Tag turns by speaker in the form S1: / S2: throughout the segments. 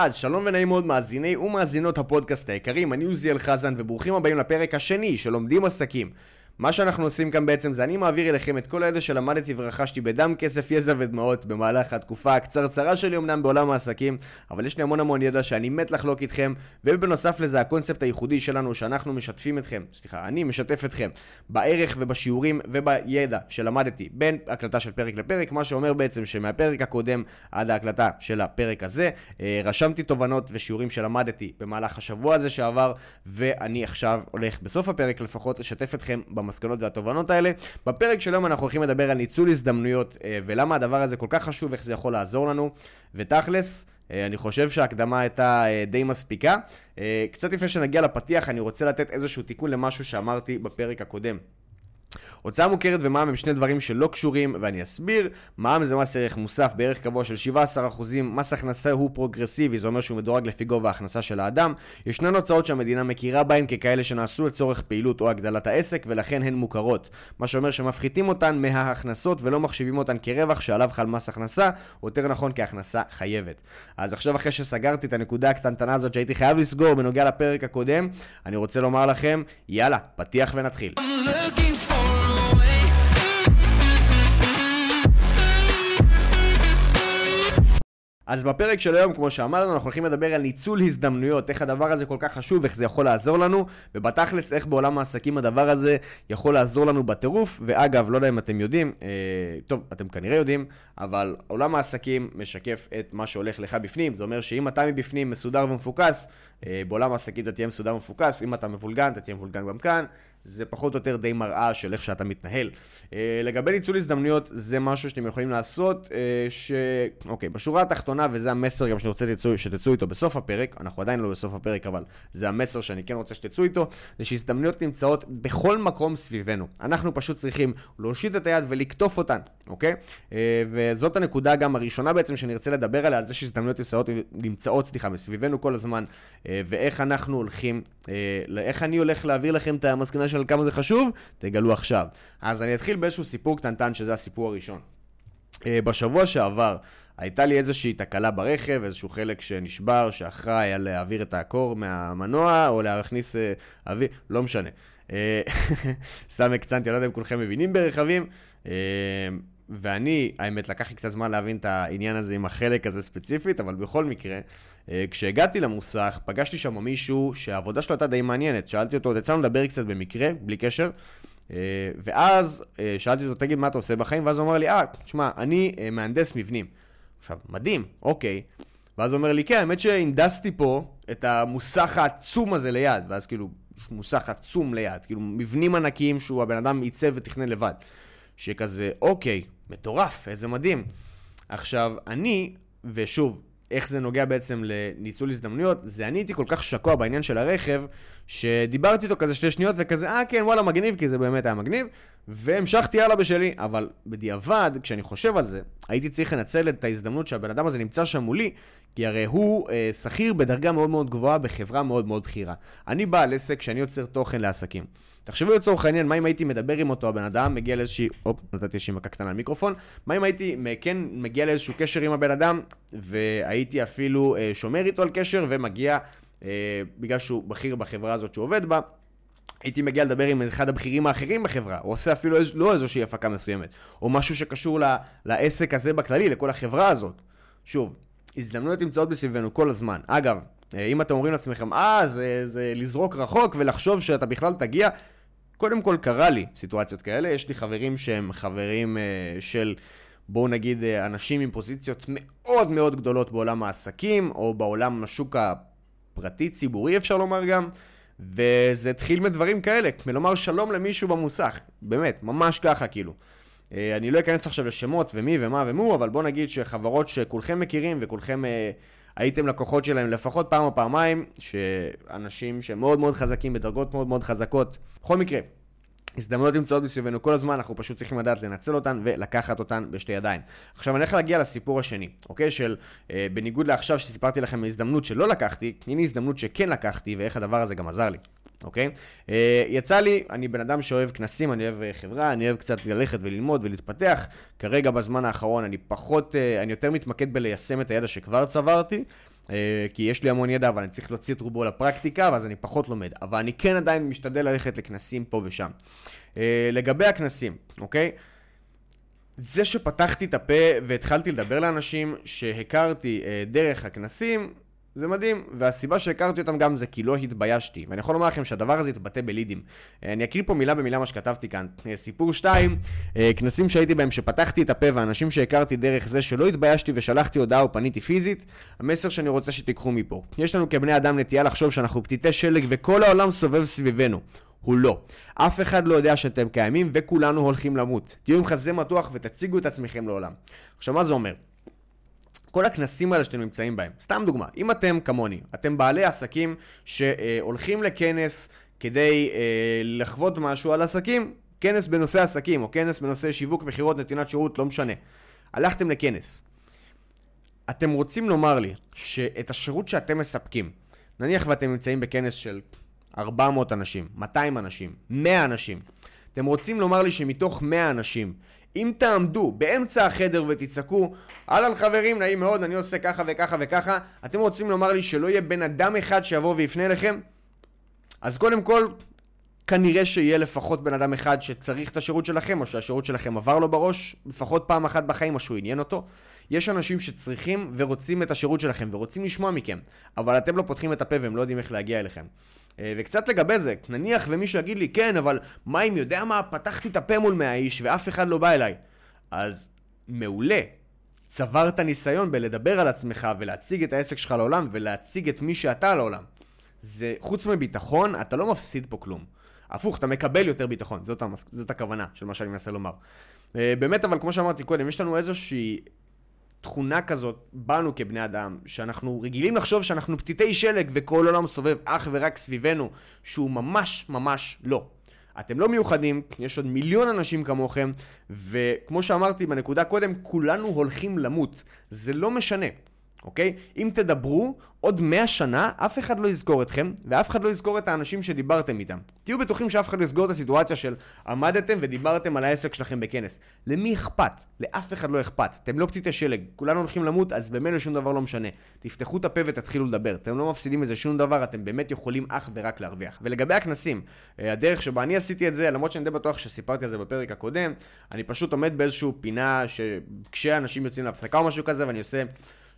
S1: אז שלום ונעים מאוד מאזיני ומאזינות הפודקאסט היקרים, אני עוזיאל חזן וברוכים הבאים לפרק השני של לומדים עסקים. מה שאנחנו עושים כאן בעצם זה אני מעביר אליכם את כל הידע שלמדתי ורכשתי בדם, כסף, יזע ודמעות במהלך התקופה הקצרצרה שלי אמנם בעולם העסקים, אבל יש לי המון המון ידע שאני מת לחלוק איתכם, ובנוסף לזה הקונספט הייחודי שלנו שאנחנו משתפים אתכם, סליחה, אני משתף אתכם בערך ובשיעורים ובידע שלמדתי בין הקלטה של פרק לפרק, מה שאומר בעצם שמהפרק הקודם עד ההקלטה של הפרק הזה, אה, רשמתי תובנות ושיעורים שלמדתי במהלך השבוע הזה שעבר, ואני עכשיו הולך בסוף הפרק לפחות לשתף אתכם המסקנות והתובנות האלה. בפרק של היום אנחנו הולכים לדבר על ניצול הזדמנויות אה, ולמה הדבר הזה כל כך חשוב, איך זה יכול לעזור לנו. ותכלס, אה, אני חושב שההקדמה הייתה אה, די מספיקה. קצת לפני שנגיע לפתיח, אני רוצה לתת איזשהו תיקון למשהו שאמרתי בפרק הקודם. הוצאה מוכרת ומע"מ הם שני דברים שלא קשורים, ואני אסביר. מע"מ זה מס ערך מוסף בערך קבוע של 17%, מס הכנסה הוא פרוגרסיבי, זה אומר שהוא מדורג לפי גובה ההכנסה של האדם. ישנן הוצאות שהמדינה מכירה בהן ככאלה שנעשו לצורך פעילות או הגדלת העסק, ולכן הן מוכרות. מה שאומר שמפחיתים אותן מההכנסות ולא מחשיבים אותן כרווח שעליו חל מס הכנסה, או יותר נכון כהכנסה חייבת. אז עכשיו אחרי שסגרתי את הנקודה הקטנטנה הזאת שהייתי חייב לסגור בנוגע לפרק הקודם, אני רוצה לומר לכם, יאללה, פתיח ונתחיל. אז בפרק של היום, כמו שאמרנו, אנחנו הולכים לדבר על ניצול הזדמנויות, איך הדבר הזה כל כך חשוב, איך זה יכול לעזור לנו, ובתכלס, איך בעולם העסקים הדבר הזה יכול לעזור לנו בטירוף. ואגב, לא יודע אם אתם יודעים, אה, טוב, אתם כנראה יודעים, אבל עולם העסקים משקף את מה שהולך לך בפנים. זה אומר שאם אתה מבפנים מסודר ומפוקס, אה, בעולם העסקים אתה תהיה מסודר ומפוקס, אם אתה מבולגן, אתה תהיה מבולגן גם כאן. זה פחות או יותר די מראה של איך שאתה מתנהל. Uh, לגבי ניצול הזדמנויות, זה משהו שאתם יכולים לעשות, uh, ש... אוקיי, בשורה התחתונה, וזה המסר גם שאני רוצה שתצאו, שתצאו איתו בסוף הפרק, אנחנו עדיין לא בסוף הפרק, אבל זה המסר שאני כן רוצה שתצאו איתו, זה שהזדמנויות נמצאות בכל מקום סביבנו. אנחנו פשוט צריכים להושיט את היד ולקטוף אותן, אוקיי? Uh, וזאת הנקודה גם הראשונה בעצם שאני ארצה לדבר עליה, על זה שהזדמנויות נמצאות, נמצאות סליחה, מסביבנו כל הזמן, ואיך אנחנו הולכים, איך אני הולך להעביר לכם את המסקנה של של כמה זה חשוב, תגלו עכשיו. אז אני אתחיל באיזשהו סיפור קטנטן, שזה הסיפור הראשון. אה, בשבוע שעבר הייתה לי איזושהי תקלה ברכב, איזשהו חלק שנשבר, שאחראי על להעביר את הקור מהמנוע, או להכניס אה, אוויר, לא משנה. אה, סתם הקצנתי, אני לא יודע אם כולכם מבינים ברכבים. ואני, האמת, לקח לי קצת זמן להבין את העניין הזה עם החלק הזה ספציפית, אבל בכל מקרה, אה, כשהגעתי למוסך, פגשתי שם מישהו שהעבודה שלו הייתה די מעניינת. שאלתי אותו, יצאנו לדבר קצת במקרה, בלי קשר, אה, ואז אה, שאלתי אותו, תגיד, מה אתה עושה בחיים? ואז הוא אמר לי, אה, תשמע, אני מהנדס מבנים. עכשיו, מדהים, אוקיי. ואז הוא אומר לי, כן, האמת שהנדסתי פה את המוסך העצום הזה ליד. ואז כאילו, מוסך עצום ליד, כאילו מבנים ענקיים שהוא הבן אדם עיצב ותכנן לבד. שכזה, אוקיי, מטורף, איזה מדהים. עכשיו, אני, ושוב, איך זה נוגע בעצם לניצול הזדמנויות, זה אני הייתי כל כך שקוע בעניין של הרכב, שדיברתי איתו כזה שתי שניות וכזה, אה כן, וואלה, מגניב, כי זה באמת היה מגניב, והמשכתי הלאה בשלי. אבל בדיעבד, כשאני חושב על זה, הייתי צריך לנצל את ההזדמנות שהבן אדם הזה נמצא שם מולי, כי הרי הוא אה, שכיר בדרגה מאוד מאוד גבוהה בחברה מאוד מאוד בכירה. אני בעל עסק שאני יוצר תוכן לעסקים. תחשבו לצורך העניין, מה אם הייתי מדבר עם אותו הבן אדם, מגיע לאיזושהי, הופ, נתתי איזושהי מכה קטנה למיקרופון, מה אם הייתי כן מגיע לאיזשהו קשר עם הבן אדם, והייתי אפילו אה, שומר איתו על קשר, ומגיע, אה, בגלל שהוא בכיר בחברה הזאת שהוא עובד בה, הייתי מגיע לדבר עם אחד הבכירים האחרים בחברה, או עושה אפילו איז, לא איזושהי הפקה מסוימת, או משהו שקשור ל, לעסק הזה בכללי, לכל החברה הזאת. שוב, הזדמנויות נמצאות בסביבנו כל הזמן. אגב, אה, אם אתם אומרים לעצמכם, אה, זה, זה לזרוק רחוק ולחשוב שאתה בכלל תגיע, קודם כל קרה לי סיטואציות כאלה, יש לי חברים שהם חברים uh, של, בואו נגיד, uh, אנשים עם פוזיציות מאוד מאוד גדולות בעולם העסקים, או בעולם השוק הפרטי-ציבורי אפשר לומר גם, וזה התחיל מדברים כאלה, מלומר שלום למישהו במוסך, באמת, ממש ככה כאילו. Uh, אני לא אכנס עכשיו לשמות ומי ומה ומו, אבל בואו נגיד שחברות שכולכם מכירים וכולכם... הייתם לקוחות שלהם לפחות פעם או פעמיים, שאנשים שמאוד מאוד חזקים, בדרגות מאוד מאוד חזקות. בכל מקרה, הזדמנויות נמצאות בסביבנו כל הזמן, אנחנו פשוט צריכים לדעת לנצל אותן ולקחת אותן בשתי ידיים. עכשיו אני הולך להגיע לסיפור השני, אוקיי? של אה, בניגוד לעכשיו שסיפרתי לכם הזדמנות שלא לקחתי, הנה הזדמנות שכן לקחתי ואיך הדבר הזה גם עזר לי. אוקיי? Uh, יצא לי, אני בן אדם שאוהב כנסים, אני אוהב אה, חברה, אני אוהב קצת ללכת וללמוד ולהתפתח. כרגע בזמן האחרון אני פחות, uh, אני יותר מתמקד בליישם את הידע שכבר צברתי. כי יש לי המון ידע, אבל אני צריך להוציא את רובו לפרקטיקה, ואז אני פחות לומד. אבל אני כן עדיין משתדל ללכת לכנסים פה ושם. לגבי הכנסים, אוקיי? זה שפתחתי את הפה והתחלתי לדבר לאנשים שהכרתי דרך הכנסים, זה מדהים, והסיבה שהכרתי אותם גם זה כי לא התביישתי. ואני יכול לומר לכם שהדבר הזה התבטא בלידים. אה, אני אקריא פה מילה במילה מה שכתבתי כאן. אה, סיפור 2, אה, כנסים שהייתי בהם שפתחתי את הפה ואנשים שהכרתי דרך זה שלא התביישתי ושלחתי הודעה או פניתי פיזית, המסר שאני רוצה שתיקחו מפה. יש לנו כבני אדם נטייה לחשוב שאנחנו פתיתי שלג וכל העולם סובב סביבנו. הוא לא. אף אחד לא יודע שאתם קיימים וכולנו הולכים למות. תהיו עם חזה מתוח ותציגו את עצמכם לעולם. עכשיו מה זה אומר? כל הכנסים האלה שאתם נמצאים בהם. סתם דוגמה, אם אתם כמוני, אתם בעלי עסקים שהולכים לכנס כדי אה, לחוות משהו על עסקים, כנס בנושא עסקים, או כנס בנושא שיווק, מכירות, נתינת שירות, לא משנה. הלכתם לכנס. אתם רוצים לומר לי שאת השירות שאתם מספקים, נניח ואתם נמצאים בכנס של 400 אנשים, 200 אנשים, 100 אנשים, אתם רוצים לומר לי שמתוך 100 אנשים, אם תעמדו באמצע החדר ותצעקו, אהלן חברים, נעים מאוד, אני עושה ככה וככה וככה, אתם רוצים לומר לי שלא יהיה בן אדם אחד שיבוא ויפנה אליכם? אז קודם כל, כנראה שיהיה לפחות בן אדם אחד שצריך את השירות שלכם, או שהשירות שלכם עבר לו בראש, לפחות פעם אחת בחיים, או שהוא עניין אותו. יש אנשים שצריכים ורוצים את השירות שלכם, ורוצים לשמוע מכם, אבל אתם לא פותחים את הפה והם לא יודעים איך להגיע אליכם. אה, וקצת לגבי זה, נניח ומישהו יגיד לי, כן, אבל מה אם יודע מה, פתחתי את הפה מול 100 איש ואף אחד לא בא אליי. אז מעולה. צברת ניסיון בלדבר על עצמך ולהציג את העסק שלך לעולם ולהציג את מי שאתה לעולם. זה, חוץ מביטחון, אתה לא מפסיד פה כלום. הפוך, אתה מקבל יותר ביטחון, זאת, המס... זאת הכוונה של מה שאני מנסה לומר. אה, באמת, אבל כמו שאמרתי קודם, יש לנו איזושהי תכונה כזאת בנו כבני אדם, שאנחנו רגילים לחשוב שאנחנו פתיתי שלג וכל עולם סובב אך ורק סביבנו, שהוא ממש ממש לא. אתם לא מיוחדים, יש עוד מיליון אנשים כמוכם, וכמו שאמרתי בנקודה קודם, כולנו הולכים למות. זה לא משנה. אוקיי? אם תדברו, עוד מאה שנה אף אחד לא יזכור אתכם, ואף אחד לא יזכור את האנשים שדיברתם איתם. תהיו בטוחים שאף אחד לא יזכור את הסיטואציה של עמדתם ודיברתם על העסק שלכם בכנס. למי אכפת? לאף אחד לא אכפת. אתם לא פתיתי שלג, כולנו הולכים למות, אז במילא שום דבר לא משנה. תפתחו את הפה ותתחילו לדבר. אתם לא מפסידים מזה שום דבר, אתם באמת יכולים אך ורק להרוויח. ולגבי הכנסים, אה, הדרך שבה אני עשיתי את זה, למרות שאני די בטוח שסיפרתי על זה בפרק הקודם, אני פשוט עומד באיזשהו פינה שכשאנשים יוצאים להפסקה או משהו כזה, ואני עושה...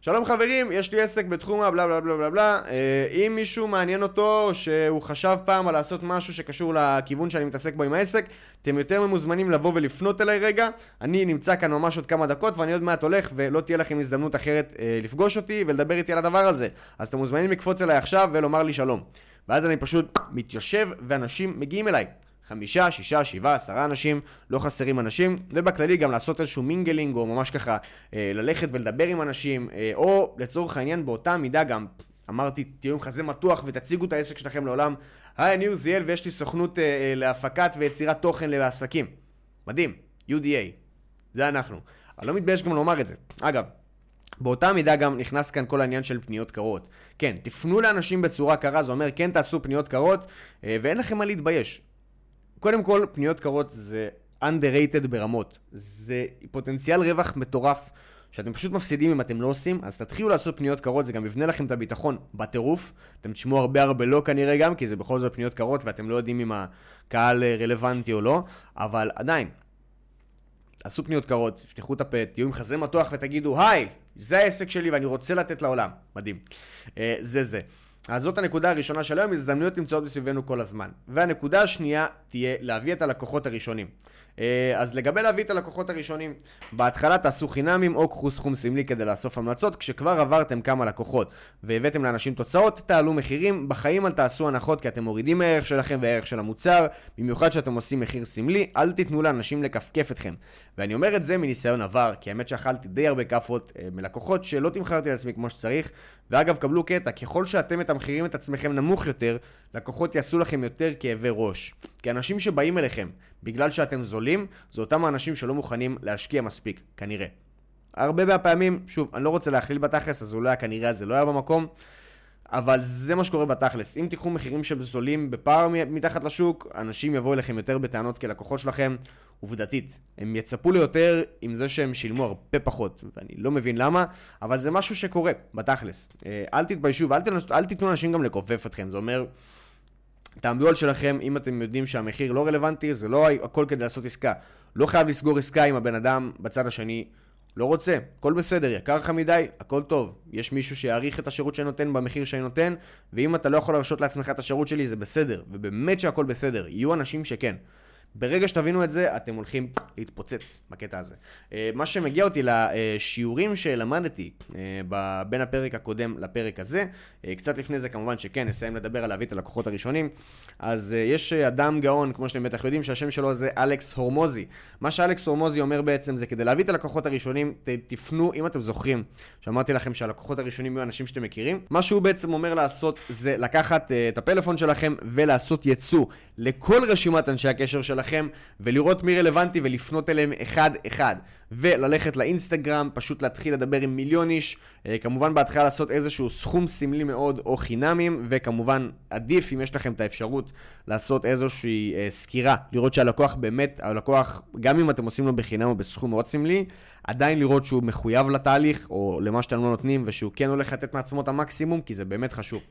S1: שלום חברים, יש לי עסק בתחום הבלה בלה בלה בלה בלה. אה, אם מישהו מעניין אותו שהוא חשב פעם על לעשות משהו שקשור לכיוון שאני מתעסק בו עם העסק אתם יותר ממוזמנים לבוא ולפנות אליי רגע. אני נמצא כאן ממש עוד כמה דקות ואני עוד מעט הולך ולא תהיה לכם הזדמנות אחרת אה, לפגוש אותי ולדבר איתי על הדבר הזה. אז אתם מוזמנים לקפוץ אליי עכשיו ולומר לי שלום. ואז אני פשוט מתיישב ואנשים מגיעים אליי חמישה, שישה, שבעה, עשרה אנשים, לא חסרים אנשים, ובכללי גם לעשות איזשהו mingling, או ממש ככה אה, ללכת ולדבר עם אנשים, אה, או לצורך העניין באותה מידה גם, אמרתי, תהיו עם חזה מתוח ותציגו את העסק שלכם לעולם. היי, אני עוזיאל ויש לי סוכנות אה, אה, להפקת ויצירת תוכן לעסקים. מדהים, UDA, זה אנחנו. אני לא מתבייש גם לומר את זה. אגב, באותה מידה גם נכנס כאן כל העניין של פניות קרות. כן, תפנו לאנשים בצורה קרה, זה אומר כן תעשו פניות קרות, אה, ואין לכם מה להתבייש. קודם כל, פניות קרות זה underrated ברמות. זה פוטנציאל רווח מטורף, שאתם פשוט מפסידים אם אתם לא עושים, אז תתחילו לעשות פניות קרות, זה גם יבנה לכם את הביטחון בטירוף. אתם תשמעו הרבה הרבה לא כנראה גם, כי זה בכל זאת פניות קרות ואתם לא יודעים אם הקהל רלוונטי או לא, אבל עדיין, תעשו פניות קרות, תפתחו את הפה, תהיו עם חזה מתוח ותגידו, היי, זה העסק שלי ואני רוצה לתת לעולם. מדהים. אה, זה זה. אז זאת הנקודה הראשונה של היום, הזדמנויות נמצאות מסביבנו כל הזמן. והנקודה השנייה תהיה להביא את הלקוחות הראשונים. אה, אז לגבי להביא את הלקוחות הראשונים, בהתחלה תעשו חינמים או קחו סכום סמלי כדי לאסוף המלצות, כשכבר עברתם כמה לקוחות והבאתם לאנשים תוצאות, תעלו מחירים, בחיים אל תעשו הנחות כי אתם מורידים מהערך שלכם והערך של המוצר, במיוחד שאתם עושים מחיר סמלי, אל תיתנו לאנשים לכפכף אתכם. ואני אומר את זה מניסיון עבר, כי האמת שאכלתי די הרבה כאפות אה, מלקוחות שלא תמכרתי לעצמי כמו שצריך, ואגב, קבלו קטע, ככל שאתם מתמחרים את עצמכם נמוך יותר, לקוחות יעשו לכם יותר כאבי ראש. כי אנשים שבאים אליכם בגלל שאתם זולים, זה אותם האנשים שלא מוכנים להשקיע מספיק, כנראה. הרבה מהפעמים, שוב, אני לא רוצה להכליל בתכלס, אז אולי כנראה הזה לא היה במקום, אבל זה מה שקורה בתכלס. אם תיקחו מחירים שהם זולים בפער מתחת לשוק, אנשים יבואו אליכם יותר בטענות כלקוחות שלכם, עובדתית. הם יצפו ליותר עם זה שהם שילמו הרבה פחות, ואני לא מבין למה, אבל זה משהו שקורה, בתכלס. אה, אל תתביישו ואל תיתנו לאנשים גם לכופף אתכם, זה אומר... תעמדו על שלכם, אם אתם יודעים שהמחיר לא רלוונטי, זה לא הכל כדי לעשות עסקה. לא חייב לסגור עסקה עם הבן אדם בצד השני. לא רוצה, הכל בסדר, יקר לך מדי, הכל טוב. יש מישהו שיעריך את השירות שאני נותן במחיר שאני נותן, ואם אתה לא יכול להרשות לעצמך את השירות שלי, זה בסדר, ובאמת שהכל בסדר. יהיו אנשים שכן. ברגע שתבינו את זה, אתם הולכים להתפוצץ בקטע הזה. אה, מה שמגיע אותי לשיעורים שלמדתי אה, בין הפרק הקודם לפרק הזה, אה, קצת לפני זה כמובן שכן, נסיים לדבר על להביא את הלקוחות הראשונים. אז יש אדם גאון, כמו שאתם בטח יודעים, שהשם שלו זה אלכס הורמוזי. מה שאלכס הורמוזי אומר בעצם זה כדי להביא את הלקוחות הראשונים, תפנו, אם אתם זוכרים, שאמרתי לכם שהלקוחות הראשונים יהיו אנשים שאתם מכירים, מה שהוא בעצם אומר לעשות זה לקחת את הפלאפון שלכם ולעשות ייצוא לכל רשימת אנשי הקשר שלכם. שלכם ולראות מי רלוונטי ולפנות אליהם אחד-אחד. וללכת לאינסטגרם, פשוט להתחיל לדבר עם מיליון איש. אה, כמובן בהתחלה לעשות איזשהו סכום סמלי מאוד או חינמים, וכמובן עדיף אם יש לכם את האפשרות לעשות איזושהי אה, סקירה, לראות שהלקוח באמת, הלקוח, גם אם אתם עושים לו בחינם או בסכום מאוד סמלי, עדיין לראות שהוא מחויב לתהליך או למה שאתם לא נותנים, ושהוא כן הולך לתת מעצמו את המקסימום, כי זה באמת חשוב.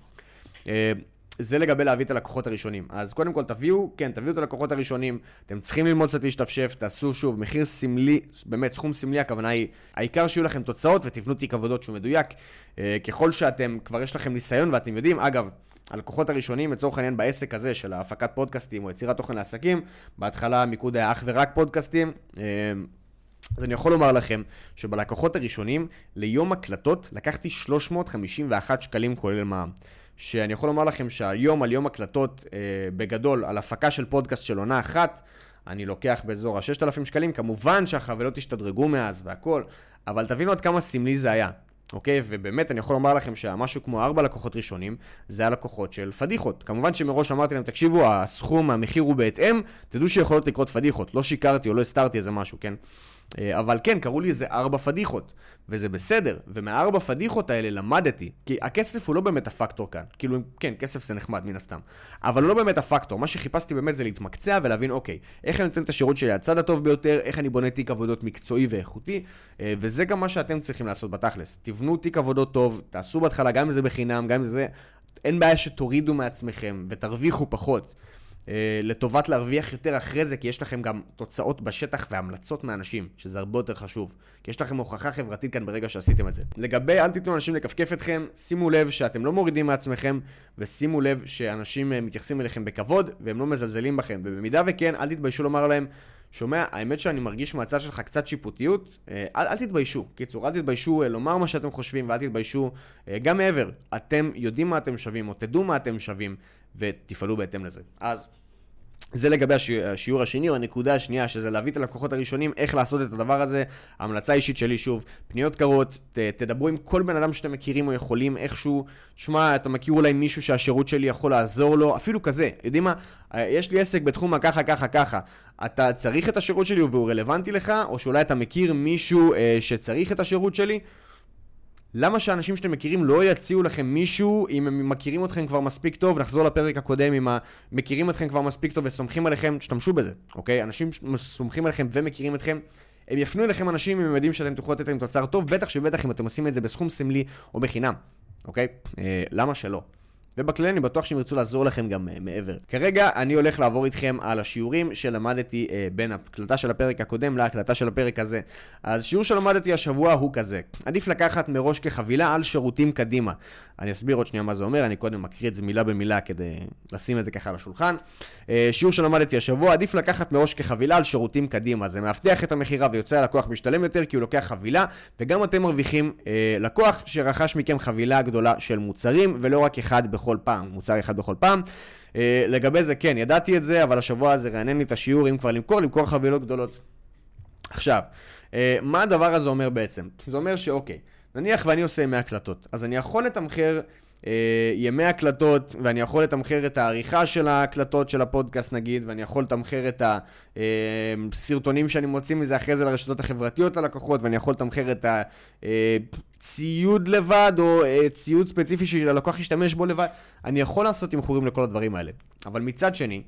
S1: זה לגבי להביא את הלקוחות הראשונים. אז קודם כל תביאו, כן, תביאו את הלקוחות הראשונים, אתם צריכים ללמוד קצת להשתפשף, תעשו שוב, מחיר סמלי, באמת סכום סמלי, הכוונה היא, העיקר שיהיו לכם תוצאות ותבנו תיק עבודות שהוא מדויק. אה, ככל שאתם, כבר יש לכם ניסיון ואתם יודעים, אגב, הלקוחות הראשונים, לצורך העניין בעסק הזה של הפקת פודקאסטים או יצירת תוכן לעסקים, בהתחלה המיקוד היה אך ורק פודקאסטים. אה, אז אני יכול לומר לכם שבלקוחות הראשונים, ליום הקלטות לקחתי 351 שקלים כולל מע"מ. שאני יכול לומר לכם שהיום על יום הקלטות, אה, בגדול, על הפקה של פודקאסט של עונה אחת, אני לוקח באזור ה-6,000 שקלים. כמובן שהחבילות השתדרגו מאז והכל, אבל תבינו עד כמה סמלי זה היה. אוקיי? ובאמת, אני יכול לומר לכם שמשהו כמו ארבע לקוחות ראשונים, זה הלקוחות של פדיחות. כמובן שמראש אמרתי להם, תקשיבו, הסכום, המחיר הוא בהתאם, תדעו שיכולות לקרות פדיחות. לא שיקרתי או לא הסתרתי איזה משהו, כן? אה, אבל כן, קראו לי איזה ארבע פדיחות, וזה בסדר, ומהארבע פדיחות האלה למדתי, כי הכסף הוא לא באמת הפקטור כאן, כאילו, כן, כסף זה נחמד מן הסתם, אבל הוא לא באמת הפקטור, מה שחיפשתי באמת זה להתמקצע ולהבין, אוקיי, איך אני נותן את השירות שלי הצד הטוב ביותר, איך אני בונה תיק עבודות מקצועי ואיכותי, אה, וזה גם מה שאתם צריכים לעשות בתכלס, תבנו תיק עבודות טוב, תעשו בהתחלה, גם אם זה בחינם, גם אם זה... אין בעיה שתורידו מעצמכם ותרוויחו פחות. אה, לטובת להרוויח יותר אחרי זה, כי יש לכם גם תוצאות בשטח והמלצות מאנשים, שזה הרבה יותר חשוב. כי יש לכם הוכחה חברתית כאן ברגע שעשיתם את זה. לגבי אל תיתנו אנשים לכפכף אתכם, שימו לב שאתם לא מורידים מעצמכם, ושימו לב שאנשים אה, מתייחסים אליכם בכבוד, והם לא מזלזלים בכם. ובמידה וכן, אל תתביישו לומר להם, שומע, האמת שאני מרגיש מהצד שלך קצת שיפוטיות, אה, אל, אל תתביישו. קיצור, אל תתביישו לומר מה שאתם חושבים, ואל תתביישו גם מעבר. אתם יודעים מה אתם שווים, או תדעו מה אתם שווים, ותפעלו בהתאם לזה. אז זה לגבי השיעור השני, או הנקודה השנייה, שזה להביא את הלקוחות הראשונים, איך לעשות את הדבר הזה. המלצה אישית שלי, שוב, פניות קרות, ת, תדברו עם כל בן אדם שאתם מכירים או יכולים איכשהו. שמע, אתה מכיר אולי מישהו שהשירות שלי יכול לעזור לו, אפילו כזה. יודעים מה? יש לי עסק בתחום הככה, ככה, ככה. אתה צריך את השירות שלי והוא רלוונטי לך, או שאולי אתה מכיר מישהו אה, שצריך את השירות שלי. למה שאנשים שאתם מכירים לא יציעו לכם מישהו אם הם מכירים אתכם כבר מספיק טוב, נחזור לפרק הקודם עם המכירים אתכם כבר מספיק טוב וסומכים עליכם, תשתמשו בזה, אוקיי? אנשים סומכים עליכם ומכירים אתכם, הם יפנו אליכם אנשים אם הם יודעים שאתם תוכלו לתת להם תוצר טוב, בטח שבטח אם אתם עושים את זה בסכום סמלי או בחינם, אוקיי? אה, למה שלא? ובכללי אני בטוח שהם ירצו לעזור לכם גם uh, מעבר. כרגע אני הולך לעבור איתכם על השיעורים שלמדתי uh, בין ההקלטה של הפרק הקודם להקלטה של הפרק הזה. אז שיעור שלמדתי השבוע הוא כזה, עדיף לקחת מראש כחבילה על שירותים קדימה. אני אסביר עוד שנייה מה זה אומר, אני קודם מקריא את זה מילה במילה כדי לשים את זה ככה על השולחן. Uh, שיעור שלמדתי השבוע, עדיף לקחת מראש כחבילה על שירותים קדימה. זה מאבטח את המכירה ויוצא הלקוח משתלם יותר כי הוא לוקח חבילה, וגם אתם מרוויחים uh, לקוח שרכש מכם חבילה גדולה של מוצרים, ולא רק אחד בכל פעם, מוצר אחד בכל פעם. Uh, לגבי זה, כן, ידעתי את זה, אבל השבוע הזה רענן לי את השיעור, אם כבר למכור, למכור חבילות גדולות. עכשיו, uh, מה הדבר הזה אומר בעצם? זה אומר שאוקיי, נניח ואני עושה ימי הקלטות, אז אני יכול לתמחר ימי הקלטות, ואני יכול לתמחר את העריכה של ההקלטות של הפודקאסט נגיד, ואני יכול לתמחר את הסרטונים אה, שאני מוציא מזה אחרי זה לרשתות החברתיות ללקוחות, ואני יכול לתמחר את הציוד אה, לבד, או ציוד ספציפי שהלקוח ישתמש בו לבד. אני יכול לעשות תמחורים לכל הדברים האלה. אבל מצד שני,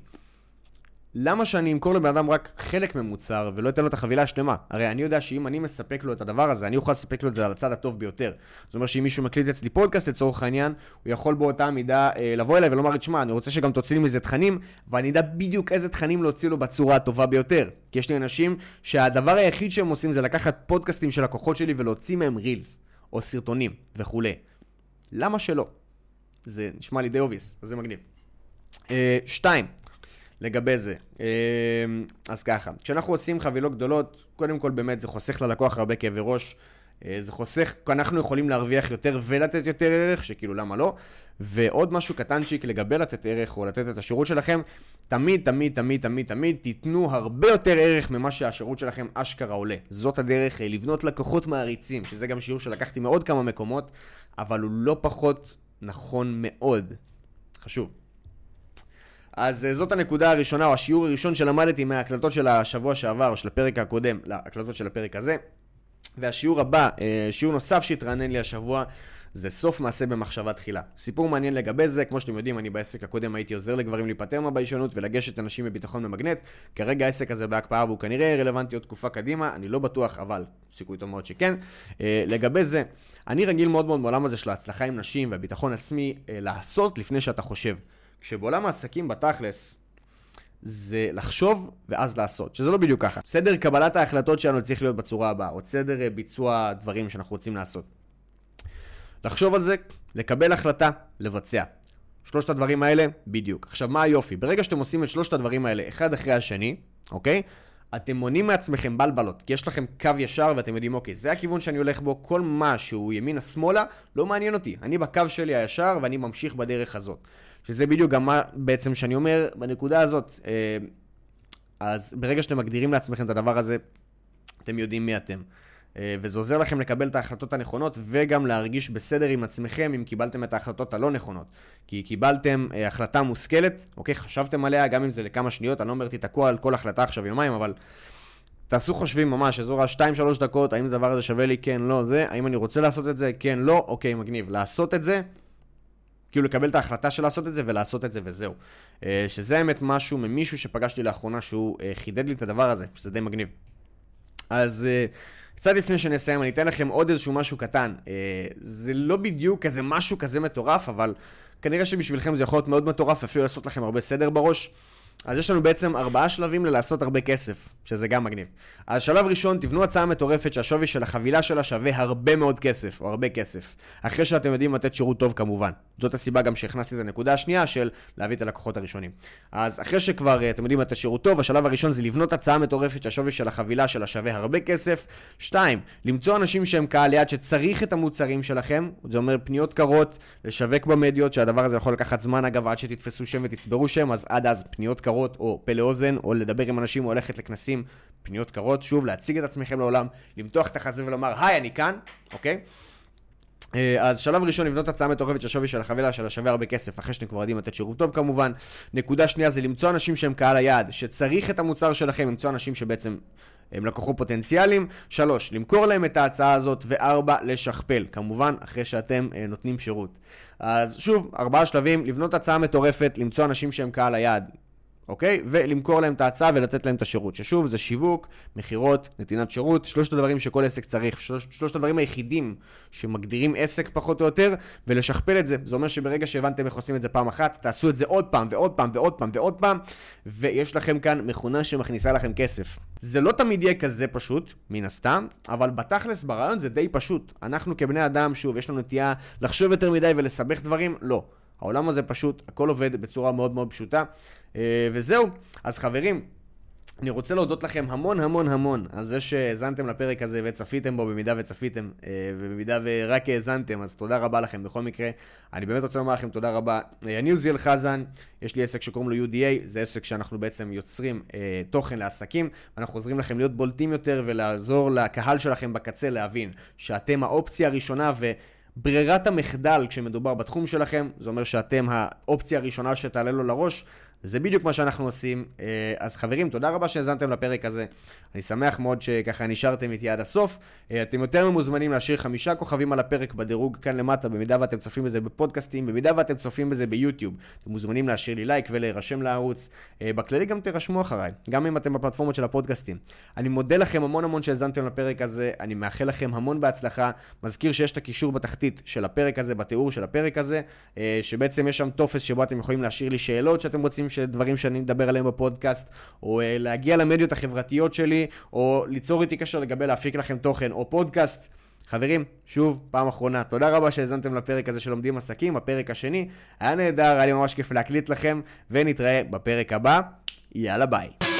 S1: למה שאני אמכור לבן אדם רק חלק ממוצר ולא אתן לו את החבילה השלמה? הרי אני יודע שאם אני מספק לו את הדבר הזה, אני אוכל לספק לו את זה על הצד הטוב ביותר. זאת אומרת שאם מישהו מקליט אצלי פודקאסט לצורך העניין, הוא יכול באותה מידה אה, לבוא אליי ולומר, תשמע, אני רוצה שגם תוציא לי מזה תכנים, ואני אדע בדיוק איזה תכנים להוציא לו בצורה הטובה ביותר. כי יש לי אנשים שהדבר היחיד שהם עושים זה לקחת פודקאסטים של לקוחות שלי ולהוציא מהם reels, או סרטונים וכולי. למה שלא? זה נשמע לי די obvious, זה מגניב. אה, שתיים, לגבי זה. אמ, אז ככה, כשאנחנו עושים חבילות גדולות, קודם כל באמת זה חוסך ללקוח הרבה כאבי ראש. אה, זה חוסך, אנחנו יכולים להרוויח יותר ולתת יותר ערך, שכאילו למה לא. ועוד משהו קטנצ'יק לגבי לתת ערך או לתת את השירות שלכם, תמיד, תמיד, תמיד, תמיד, תמיד תיתנו הרבה יותר ערך ממה שהשירות שלכם אשכרה עולה. זאת הדרך אה, לבנות לקוחות מעריצים, שזה גם שיעור שלקחתי מעוד כמה מקומות, אבל הוא לא פחות נכון מאוד. חשוב. אז אה, זאת הנקודה הראשונה, או השיעור הראשון שלמדתי מההקלטות של השבוע שעבר, או של הפרק הקודם, להקלטות של הפרק הזה. והשיעור הבא, אה, שיעור נוסף שהתרענן לי השבוע, זה סוף מעשה במחשבה תחילה. סיפור מעניין לגבי זה, כמו שאתם יודעים, אני בעסק הקודם הייתי עוזר לגברים להיפטר מהביישנות ולגשת אנשים בביטחון במגנט. כרגע העסק הזה בהקפאה והוא כנראה רלוונטי עוד תקופה קדימה, אני לא בטוח, אבל סיכוי טוב מאוד שכן. אה, לגבי זה, אני רגיל מאוד מאוד בעולם הזה של ההצלחה עם נשים והביטחון עצמי, לעשות לפני שאתה חושב. כשבעולם העסקים בתכלס, זה לחשוב ואז לעשות, שזה לא בדיוק ככה. סדר קבלת ההחלטות שלנו צריך להיות בצורה הבאה, או סדר אה, ביצוע דברים שאנחנו רוצים לעשות. לחשוב על זה, לקבל החלטה, לבצע. שלושת הדברים האלה, בדיוק. עכשיו, מה היופי? ברגע שאתם עושים את שלושת הדברים האלה אחד אחרי השני, אוקיי? אתם מונים מעצמכם בלבלות, כי יש לכם קו ישר ואתם יודעים, אוקיי, זה הכיוון שאני הולך בו, כל מה שהוא ימינה-שמאלה, לא מעניין אותי. אני בקו שלי הישר ואני ממשיך בדרך הזאת. שזה בדיוק גם מה בעצם שאני אומר בנקודה הזאת. אה, אז ברגע שאתם מגדירים לעצמכם את הדבר הזה, אתם יודעים מי אתם. אה, וזה עוזר לכם לקבל את ההחלטות הנכונות וגם להרגיש בסדר עם עצמכם אם קיבלתם את ההחלטות הלא נכונות. כי קיבלתם אה, החלטה מושכלת, אוקיי, חשבתם עליה, גם אם זה לכמה שניות, אני לא אומר תתקעו על כל החלטה עכשיו יומיים, אבל תעשו חושבים ממש, אזור ה-2-3 דקות, האם הדבר הזה שווה לי, כן, לא, זה, האם אני רוצה לעשות את זה, כן, לא, אוקיי, מגניב. לעשות את זה, כאילו לקבל את ההחלטה של לעשות את זה ולעשות את זה וזהו. אה, שזה האמת משהו ממישהו שפגשתי לאחרונה שהוא אה, חידד לי את הדבר הזה, שזה די מגניב. אז אה, קצת לפני שנסיים, אני אתן לכם עוד איזשהו משהו קטן. זה לא בדיוק כזה משהו כזה מטורף, אבל כנראה שבשבילכם זה יכול להיות מאוד מטורף, אפילו לעשות לכם הרבה סדר בראש. אז יש לנו בעצם ארבעה שלבים ללעשות הרבה כסף, שזה גם מגניב. אז שלב ראשון, תבנו הצעה מטורפת שהשווי של החבילה שלה שווה הרבה מאוד כסף, או הרבה כסף. אחרי שאתם יודעים לתת שירות טוב כמובן. זאת הסיבה גם שהכנסתי את הנקודה השנייה של להביא את הלקוחות הראשונים. אז אחרי שכבר אה, אתם יודעים לתת שירות טוב, השלב הראשון זה לבנות הצעה מטורפת שהשווי של החבילה שלה שווה הרבה כסף. שתיים, למצוא אנשים שהם קהל יעד שצריך את המוצרים שלכם, זה אומר פניות קרות, לשווק במדיות, שהדבר הזה יכול לקחת זמן אגב עד שתתפסו שם ותצברו שם, אז עד אז פניות קרות או פה לאוזן, או לדבר עם אנשים או ללכת לכנסים, פניות קרות, שוב, להציג את עצמכם לעולם, למתוח את החזה ולומר, היי, אני כאן, אוקיי? אה, אז שלב ראשון לבנות הצעה מטורפת שהשווי של החבילה שלה שווה הרבה כסף אחרי שאתם כבר יודעים לתת שירות טוב כמובן. נקודה שנייה זה למצוא אנשים שהם קהל היעד, שצריך את המוצר שלכם, למצוא אנשים שבעצם הם לקוחות פוטנציאליים. שלוש, למכור להם את ההצעה הזאת. וארבע, לשכפל. כמובן, אחרי שאתם אה, נותנים שירות. אז שוב, ארבעה שלבים, לבנות הצעה מטורפת, למצוא אנשים שהם קהל היעד. אוקיי? ולמכור להם את ההצעה ולתת להם את השירות. ששוב, זה שיווק, מכירות, נתינת שירות, שלושת הדברים שכל עסק צריך, שלוש, שלושת הדברים היחידים שמגדירים עסק פחות או יותר, ולשכפל את זה. זה אומר שברגע שהבנתם איך עושים את זה פעם אחת, תעשו את זה עוד פעם ועוד פעם ועוד פעם ועוד פעם, ויש לכם כאן מכונה שמכניסה לכם כסף. זה לא תמיד יהיה כזה פשוט, מן הסתם, אבל בתכלס ברעיון זה די פשוט. אנחנו כבני אדם, שוב, יש לנו נטייה לחשוב יותר מדי ולסבך דברים, לא. העולם הזה פשוט, הכל עובד בצורה מאוד מאוד פשוטה. אה, וזהו, אז חברים, אני רוצה להודות לכם המון המון המון על זה שהאזנתם לפרק הזה וצפיתם בו במידה וצפיתם אה, ובמידה ורק האזנתם, אז תודה רבה לכם בכל מקרה. אני באמת רוצה לומר לכם תודה רבה. אה, אני עוזיאל חזן, יש לי עסק שקוראים לו UDA, זה עסק שאנחנו בעצם יוצרים אה, תוכן לעסקים, ואנחנו עוזרים לכם להיות בולטים יותר ולעזור לקהל שלכם בקצה להבין שאתם האופציה הראשונה ו... ברירת המחדל כשמדובר בתחום שלכם, זה אומר שאתם האופציה הראשונה שתעלה לו לראש, זה בדיוק מה שאנחנו עושים. אה, אז חברים, תודה רבה שהאזנתם לפרק הזה. אני שמח מאוד שככה נשארתם איתי עד הסוף. אה, אתם יותר ממוזמנים להשאיר חמישה כוכבים על הפרק בדירוג כאן למטה, במידה ואתם צופים בזה בפודקאסטים, במידה ואתם צופים בזה ביוטיוב. אתם מוזמנים להשאיר לי לייק ולהירשם לערוץ. אה, בכללי גם תירשמו אחריי, גם אם אתם בפלטפורמות של הפודקאסטים. אני מודה לכם המון המון שהאזנתם לפרק הזה, אני מאחל לכם המון בהצלחה. מזכיר שיש את הקישור בתחתית של הפרק הזה, בתיאור של הפרק הזה, שבעצם יש שם טופס שבו אתם יכולים להשאיר לי שאלות שאתם רוצים, דברים שאני מדבר עליהם בפודקאסט, או להגיע למדיות החברתיות שלי. או ליצור איתי קשר לגבי להפיק לכם תוכן, או פודקאסט. חברים, שוב, פעם אחרונה, תודה רבה שהאזנתם לפרק הזה של לומדים עסקים, הפרק השני. היה נהדר, היה לי ממש כיף להקליט לכם, ונתראה בפרק הבא. יאללה ביי.